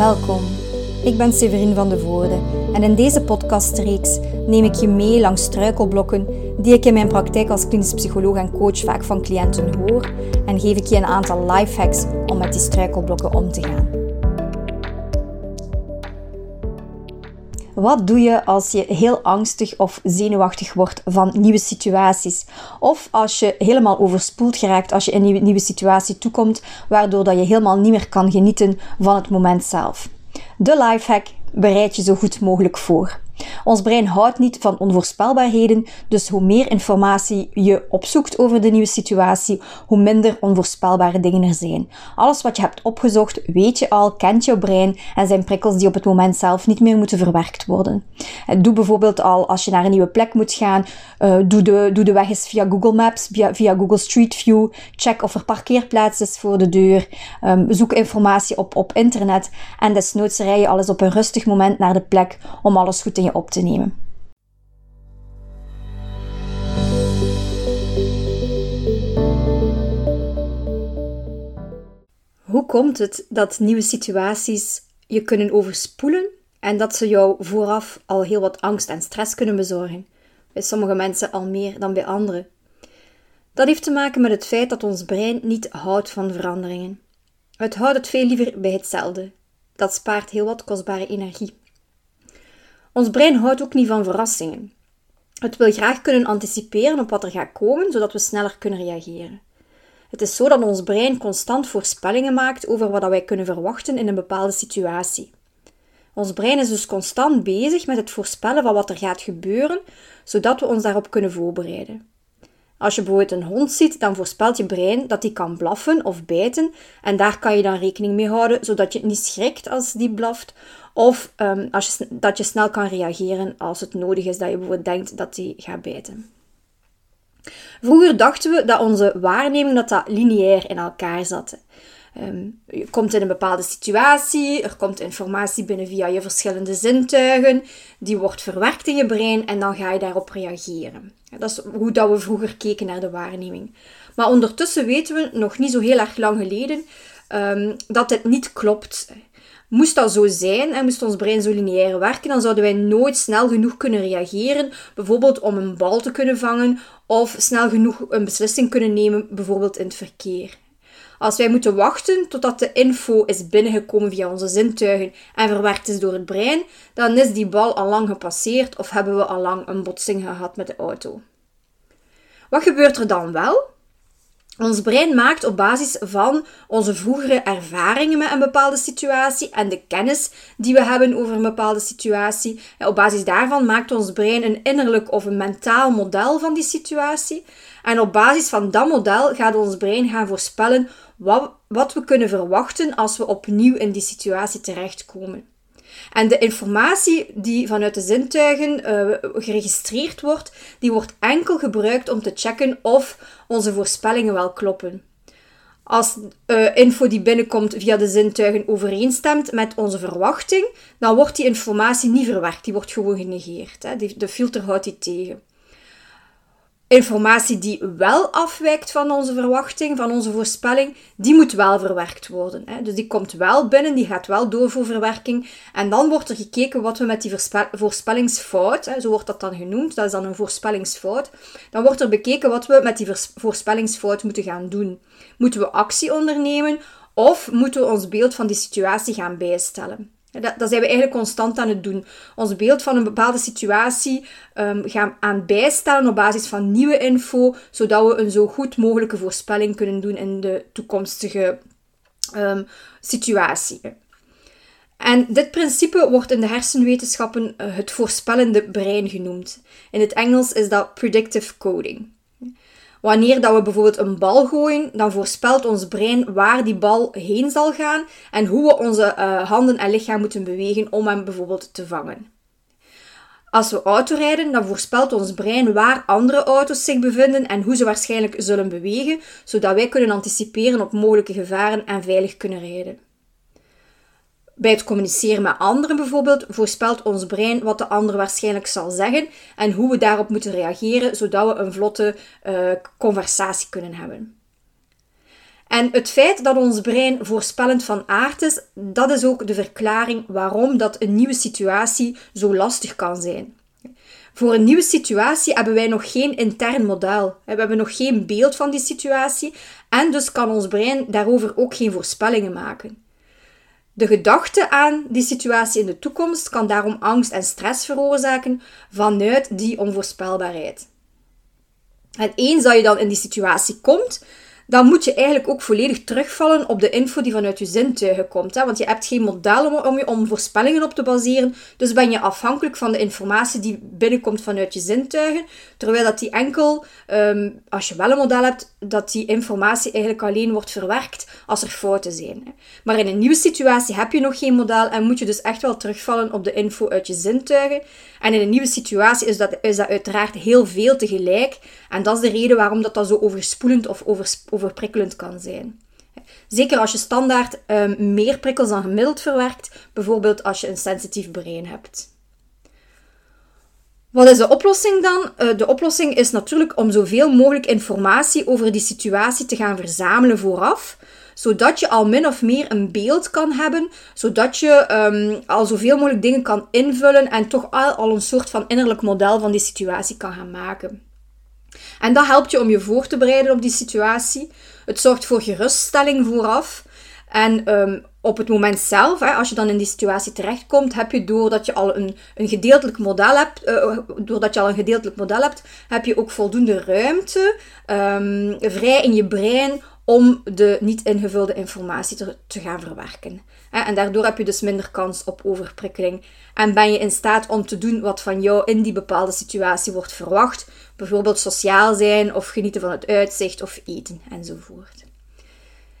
Welkom. Ik ben Severine van de Voorde en in deze podcastreeks neem ik je mee langs struikelblokken die ik in mijn praktijk als klinisch psycholoog en coach vaak van cliënten hoor en geef ik je een aantal lifehacks om met die struikelblokken om te gaan. Wat doe je als je heel angstig of zenuwachtig wordt van nieuwe situaties? Of als je helemaal overspoeld geraakt als je in een nieuwe situatie toekomt, waardoor dat je helemaal niet meer kan genieten van het moment zelf? De lifehack bereid je zo goed mogelijk voor. Ons brein houdt niet van onvoorspelbaarheden, dus hoe meer informatie je opzoekt over de nieuwe situatie, hoe minder onvoorspelbare dingen er zijn. Alles wat je hebt opgezocht, weet je al, kent jouw brein en zijn prikkels die op het moment zelf niet meer moeten verwerkt worden. Doe bijvoorbeeld al als je naar een nieuwe plek moet gaan, uh, doe, de, doe de weg eens via Google Maps, via, via Google Street View, check of er parkeerplaats is voor de deur, um, zoek informatie op, op internet en desnoods rij je alles op een rustig moment naar de plek om alles goed in je op te nemen. Hoe komt het dat nieuwe situaties je kunnen overspoelen en dat ze jou vooraf al heel wat angst en stress kunnen bezorgen? Bij sommige mensen al meer dan bij anderen. Dat heeft te maken met het feit dat ons brein niet houdt van veranderingen. Het houdt het veel liever bij hetzelfde. Dat spaart heel wat kostbare energie. Ons brein houdt ook niet van verrassingen. Het wil graag kunnen anticiperen op wat er gaat komen, zodat we sneller kunnen reageren. Het is zo dat ons brein constant voorspellingen maakt over wat wij kunnen verwachten in een bepaalde situatie. Ons brein is dus constant bezig met het voorspellen van wat er gaat gebeuren, zodat we ons daarop kunnen voorbereiden. Als je bijvoorbeeld een hond ziet, dan voorspelt je brein dat die kan blaffen of bijten en daar kan je dan rekening mee houden, zodat je niet schrikt als die blaft of um, als je, dat je snel kan reageren als het nodig is dat je bijvoorbeeld denkt dat die gaat bijten. Vroeger dachten we dat onze waarneming dat dat lineair in elkaar zat. Um, je komt in een bepaalde situatie, er komt informatie binnen via je verschillende zintuigen, die wordt verwerkt in je brein en dan ga je daarop reageren. Dat is hoe dat we vroeger keken naar de waarneming. Maar ondertussen weten we, nog niet zo heel erg lang geleden, um, dat dit niet klopt. Moest dat zo zijn en moest ons brein zo lineair werken, dan zouden wij nooit snel genoeg kunnen reageren, bijvoorbeeld om een bal te kunnen vangen of snel genoeg een beslissing kunnen nemen, bijvoorbeeld in het verkeer. Als wij moeten wachten totdat de info is binnengekomen via onze zintuigen en verwerkt is door het brein, dan is die bal al lang gepasseerd of hebben we al lang een botsing gehad met de auto. Wat gebeurt er dan wel? Ons brein maakt op basis van onze vroegere ervaringen met een bepaalde situatie en de kennis die we hebben over een bepaalde situatie. op basis daarvan maakt ons brein een innerlijk of een mentaal model van die situatie. En op basis van dat model gaat ons brein gaan voorspellen wat, wat we kunnen verwachten als we opnieuw in die situatie terechtkomen. En de informatie die vanuit de zintuigen uh, geregistreerd wordt, die wordt enkel gebruikt om te checken of onze voorspellingen wel kloppen. Als uh, info die binnenkomt via de zintuigen overeenstemt met onze verwachting, dan wordt die informatie niet verwerkt, die wordt gewoon genegeerd. Hè. De filter houdt die tegen. Informatie die wel afwijkt van onze verwachting, van onze voorspelling, die moet wel verwerkt worden. Hè. Dus die komt wel binnen, die gaat wel door voor verwerking. En dan wordt er gekeken wat we met die voorspellingsfout, hè, zo wordt dat dan genoemd, dat is dan een voorspellingsfout. Dan wordt er bekeken wat we met die voorspellingsfout moeten gaan doen. Moeten we actie ondernemen of moeten we ons beeld van die situatie gaan bijstellen? Dat, dat, zijn we eigenlijk constant aan het doen. Ons beeld van een bepaalde situatie um, gaan aan bijstellen op basis van nieuwe info, zodat we een zo goed mogelijke voorspelling kunnen doen in de toekomstige um, situatie. En dit principe wordt in de hersenwetenschappen uh, het voorspellende brein genoemd. In het Engels is dat predictive coding. Wanneer dat we bijvoorbeeld een bal gooien, dan voorspelt ons brein waar die bal heen zal gaan en hoe we onze uh, handen en lichaam moeten bewegen om hem bijvoorbeeld te vangen. Als we autorijden, dan voorspelt ons brein waar andere auto's zich bevinden en hoe ze waarschijnlijk zullen bewegen, zodat wij kunnen anticiperen op mogelijke gevaren en veilig kunnen rijden. Bij het communiceren met anderen bijvoorbeeld voorspelt ons brein wat de ander waarschijnlijk zal zeggen en hoe we daarop moeten reageren, zodat we een vlotte uh, conversatie kunnen hebben. En het feit dat ons brein voorspellend van aard is, dat is ook de verklaring waarom dat een nieuwe situatie zo lastig kan zijn. Voor een nieuwe situatie hebben wij nog geen intern model. We hebben nog geen beeld van die situatie en dus kan ons brein daarover ook geen voorspellingen maken. De gedachte aan die situatie in de toekomst kan daarom angst en stress veroorzaken vanuit die onvoorspelbaarheid. En eens dat je dan in die situatie komt, dan moet je eigenlijk ook volledig terugvallen op de info die vanuit je zintuigen komt. Hè? Want je hebt geen model om, je om voorspellingen op te baseren. Dus ben je afhankelijk van de informatie die binnenkomt vanuit je zintuigen. Terwijl dat die enkel, ehm, als je wel een model hebt, dat die informatie eigenlijk alleen wordt verwerkt als er fouten zijn. Hè? Maar in een nieuwe situatie heb je nog geen model en moet je dus echt wel terugvallen op de info uit je zintuigen. En in een nieuwe situatie is dat, is dat uiteraard heel veel tegelijk. En dat is de reden waarom dat, dat zo overspoelend of overprikkelend kan zijn. Zeker als je standaard um, meer prikkels dan gemiddeld verwerkt, bijvoorbeeld als je een sensitief brein hebt. Wat is de oplossing dan? Uh, de oplossing is natuurlijk om zoveel mogelijk informatie over die situatie te gaan verzamelen vooraf, zodat je al min of meer een beeld kan hebben, zodat je um, al zoveel mogelijk dingen kan invullen en toch al, al een soort van innerlijk model van die situatie kan gaan maken. En dat helpt je om je voor te bereiden op die situatie. Het zorgt voor geruststelling vooraf. En um, op het moment zelf, hè, als je dan in die situatie terechtkomt, heb je doordat je al een, een gedeeltelijk model hebt, uh, doordat je al een gedeeltelijk model hebt, heb je ook voldoende ruimte um, vrij in je brein om de niet ingevulde informatie te, gaan verwerken. En daardoor heb je dus minder kans op overprikkeling. En ben je in staat om te doen wat van jou in die bepaalde situatie wordt verwacht. Bijvoorbeeld sociaal zijn of genieten van het uitzicht of eten enzovoort.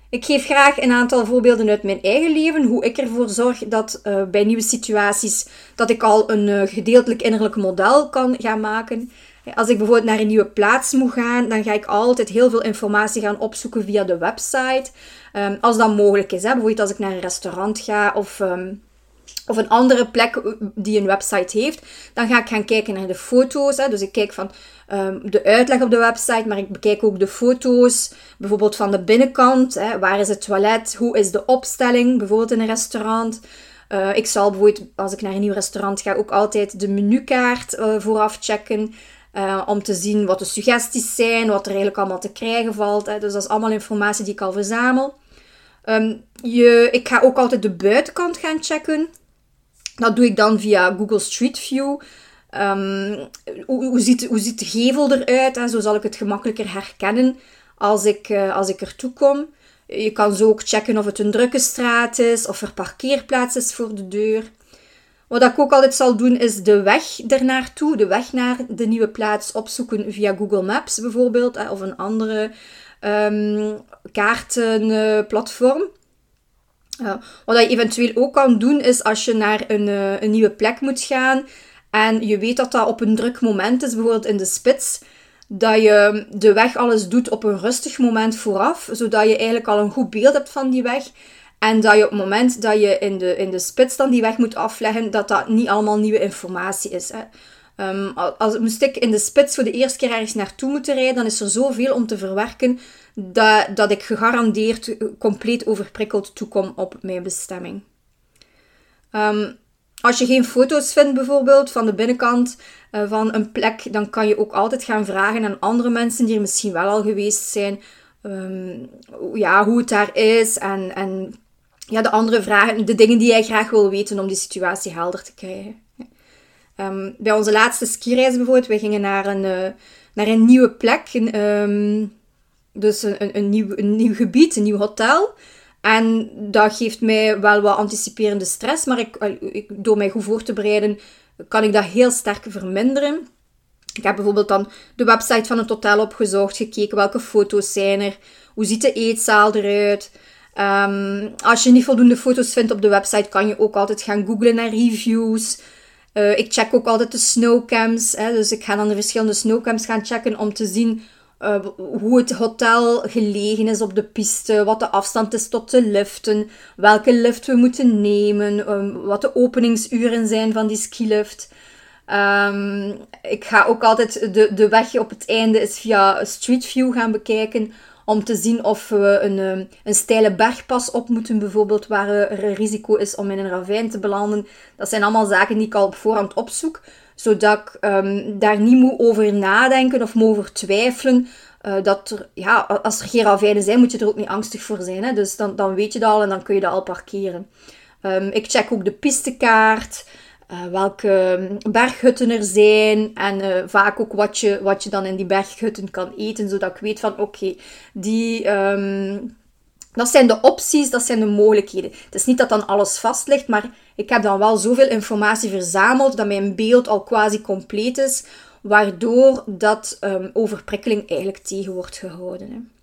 Ik geef graag een aantal voorbeelden uit mijn eigen leven. Hoe ik ervoor zorg dat uh, bij nieuwe situaties dat ik al een uh, gedeeltelijk innerlijk model kan gaan maken. Als ik bijvoorbeeld naar een nieuwe plaats moet gaan, dan ga ik altijd heel veel informatie gaan opzoeken via de website. Um, als dat mogelijk is. Hè. Bijvoorbeeld als ik naar een restaurant ga of, um, of een andere plek die een website heeft, dan ga ik gaan kijken naar de foto's. Hè. Dus ik kijk van um, de uitleg op de website, maar ik bekijk ook de foto's, bijvoorbeeld van de binnenkant. Hè. Waar is het toilet? Hoe is de opstelling? Bijvoorbeeld in een restaurant. Uh, ik zal bijvoorbeeld, als ik naar een nieuw restaurant ga, ook altijd de menukaart uh, vooraf checken. Uh, om te zien wat de suggesties zijn, wat er eigenlijk allemaal te krijgen valt. Hè. Dus dat is allemaal informatie die ik al verzamel. Um, je, ik ga ook altijd de buitenkant gaan checken. Dat doe ik dan via Google Street View. Um, hoe, ziet, hoe ziet de gevel eruit? Hè? Zo zal ik het gemakkelijker herkennen als ik, uh, als ik ertoe kom. Je kan zo ook checken of het een drukke straat is, of er parkeerplaats is voor de deur. Wat ik ook altijd zal doen, is de weg ernaartoe, de weg naar de nieuwe plaats opzoeken via Google Maps bijvoorbeeld, of een andere um, kaartenplatform. Uh, wat je eventueel ook kan doen, is als je naar een, uh, een nieuwe plek moet gaan en je weet dat dat op een druk moment is, bijvoorbeeld in de spits, dat je de weg alles doet op een rustig moment vooraf, zodat je eigenlijk al een goed beeld hebt van die weg. En dat je op het moment dat je in de, in de spits dan die weg moet afleggen, dat dat niet allemaal nieuwe informatie is. Hè. Um, als moest ik in de spits voor de eerste keer ergens naartoe moeten rijden, dan is er zoveel om te verwerken dat, dat ik gegarandeerd compleet overprikkeld toekom op mijn bestemming. Um, als je geen foto's vindt bijvoorbeeld van de binnenkant uh, van een plek, dan kan je ook altijd gaan vragen aan andere mensen die er misschien wel al geweest zijn, um, ja, hoe het daar is en, en ja, de andere vragen, de dingen die jij graag wil weten om die situatie helder te krijgen. Um, bij onze laatste skireis bijvoorbeeld, we gingen naar een, uh, naar een nieuwe plek, um, dus een, een, een, nieuw, een nieuw gebied, een nieuw hotel. En dat geeft mij wel wat anticiperende stress, maar ik, ik, door mij goed voor te bereiden, kan ik dat heel sterk verminderen. Ik heb bijvoorbeeld dan de website van het hotel opgezocht, gekeken welke foto's zijn er, hoe ziet de eetzaal eruit. Um, als je niet voldoende foto's vindt op de website, kan je ook altijd gaan googlen naar reviews. Uh, ik check ook altijd de snowcams. Hè, dus ik ga dan de verschillende snowcams gaan checken om te zien uh, hoe het hotel gelegen is op de piste, wat de afstand is tot de liften, welke lift we moeten nemen, um, wat de openingsuren zijn van die skilift. Um, ik ga ook altijd de, de weg op het einde is via Street View gaan bekijken om te zien of we een, ehm, een steile bergpas op moeten, bijvoorbeeld, waar er een risico is om in een ravijn te belanden. Dat zijn allemaal zaken die ik al op voorhand opzoek, zodat ik um, daar niet moet over nadenken of moet over twijfelen. Uh, dat er, ja, als er geen ravijnen zijn, moet je er ook niet angstig voor zijn. Hè? Dus dan, dan weet je dat al en dan kun je dat al parkeren. Um, ik check ook de pistekaart. Uh, welke ehm, berghutten er zijn en uh, vaak ook wat je, wat je dan in die berghutten kan eten, zodat ik weet van oké, die... Um, dat zijn de opties, dat zijn de mogelijkheden. Het is niet dat dan alles vast ligt, maar ik heb dan wel zoveel informatie verzameld dat mijn beeld al quasi compleet is, waardoor dat um, overprikkeling eigenlijk tegen wordt gehouden. Hè.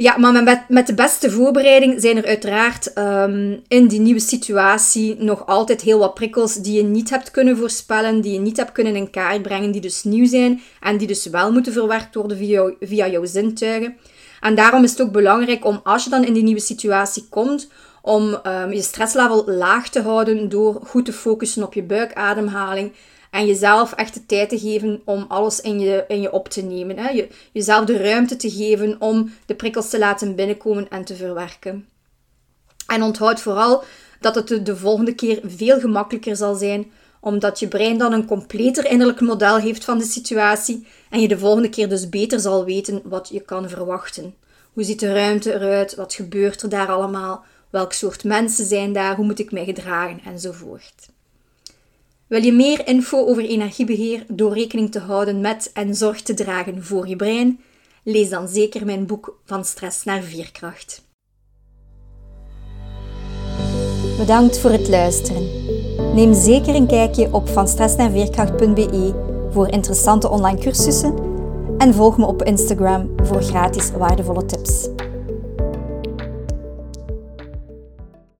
Ja, maar met, met de beste voorbereiding zijn er uiteraard um, in die nieuwe situatie nog altijd heel wat prikkels die je niet hebt kunnen voorspellen, die je niet hebt kunnen in kaart brengen, die dus nieuw zijn en die dus wel moeten verwerkt worden via, via jouw zintuigen. En daarom is het ook belangrijk om, als je dan in die nieuwe situatie komt, om um, je stresslevel laag te houden door goed te focussen op je buikademhaling en jezelf echt de tijd te geven om alles in je, in je op te nemen. Hè? Je, jezelf de ruimte te geven om de prikkels te laten binnenkomen en te verwerken. En onthoud vooral dat het de volgende keer veel gemakkelijker zal zijn, omdat je brein dan een completer innerlijk model heeft van de situatie en je de volgende keer dus beter zal weten wat je kan verwachten. Hoe ziet de ruimte eruit? Wat gebeurt er daar allemaal? Welk soort mensen zijn daar? Hoe moet ik mij gedragen? Enzovoort. Wil je meer info over energiebeheer door rekening te houden met en zorg te dragen voor je brein? Lees dan zeker mijn boek Van Stress naar Veerkracht. Bedankt voor het luisteren. Neem zeker een kijkje op vanstressnaarveerkracht.be voor interessante online cursussen en volg me op Instagram voor gratis waardevolle tips.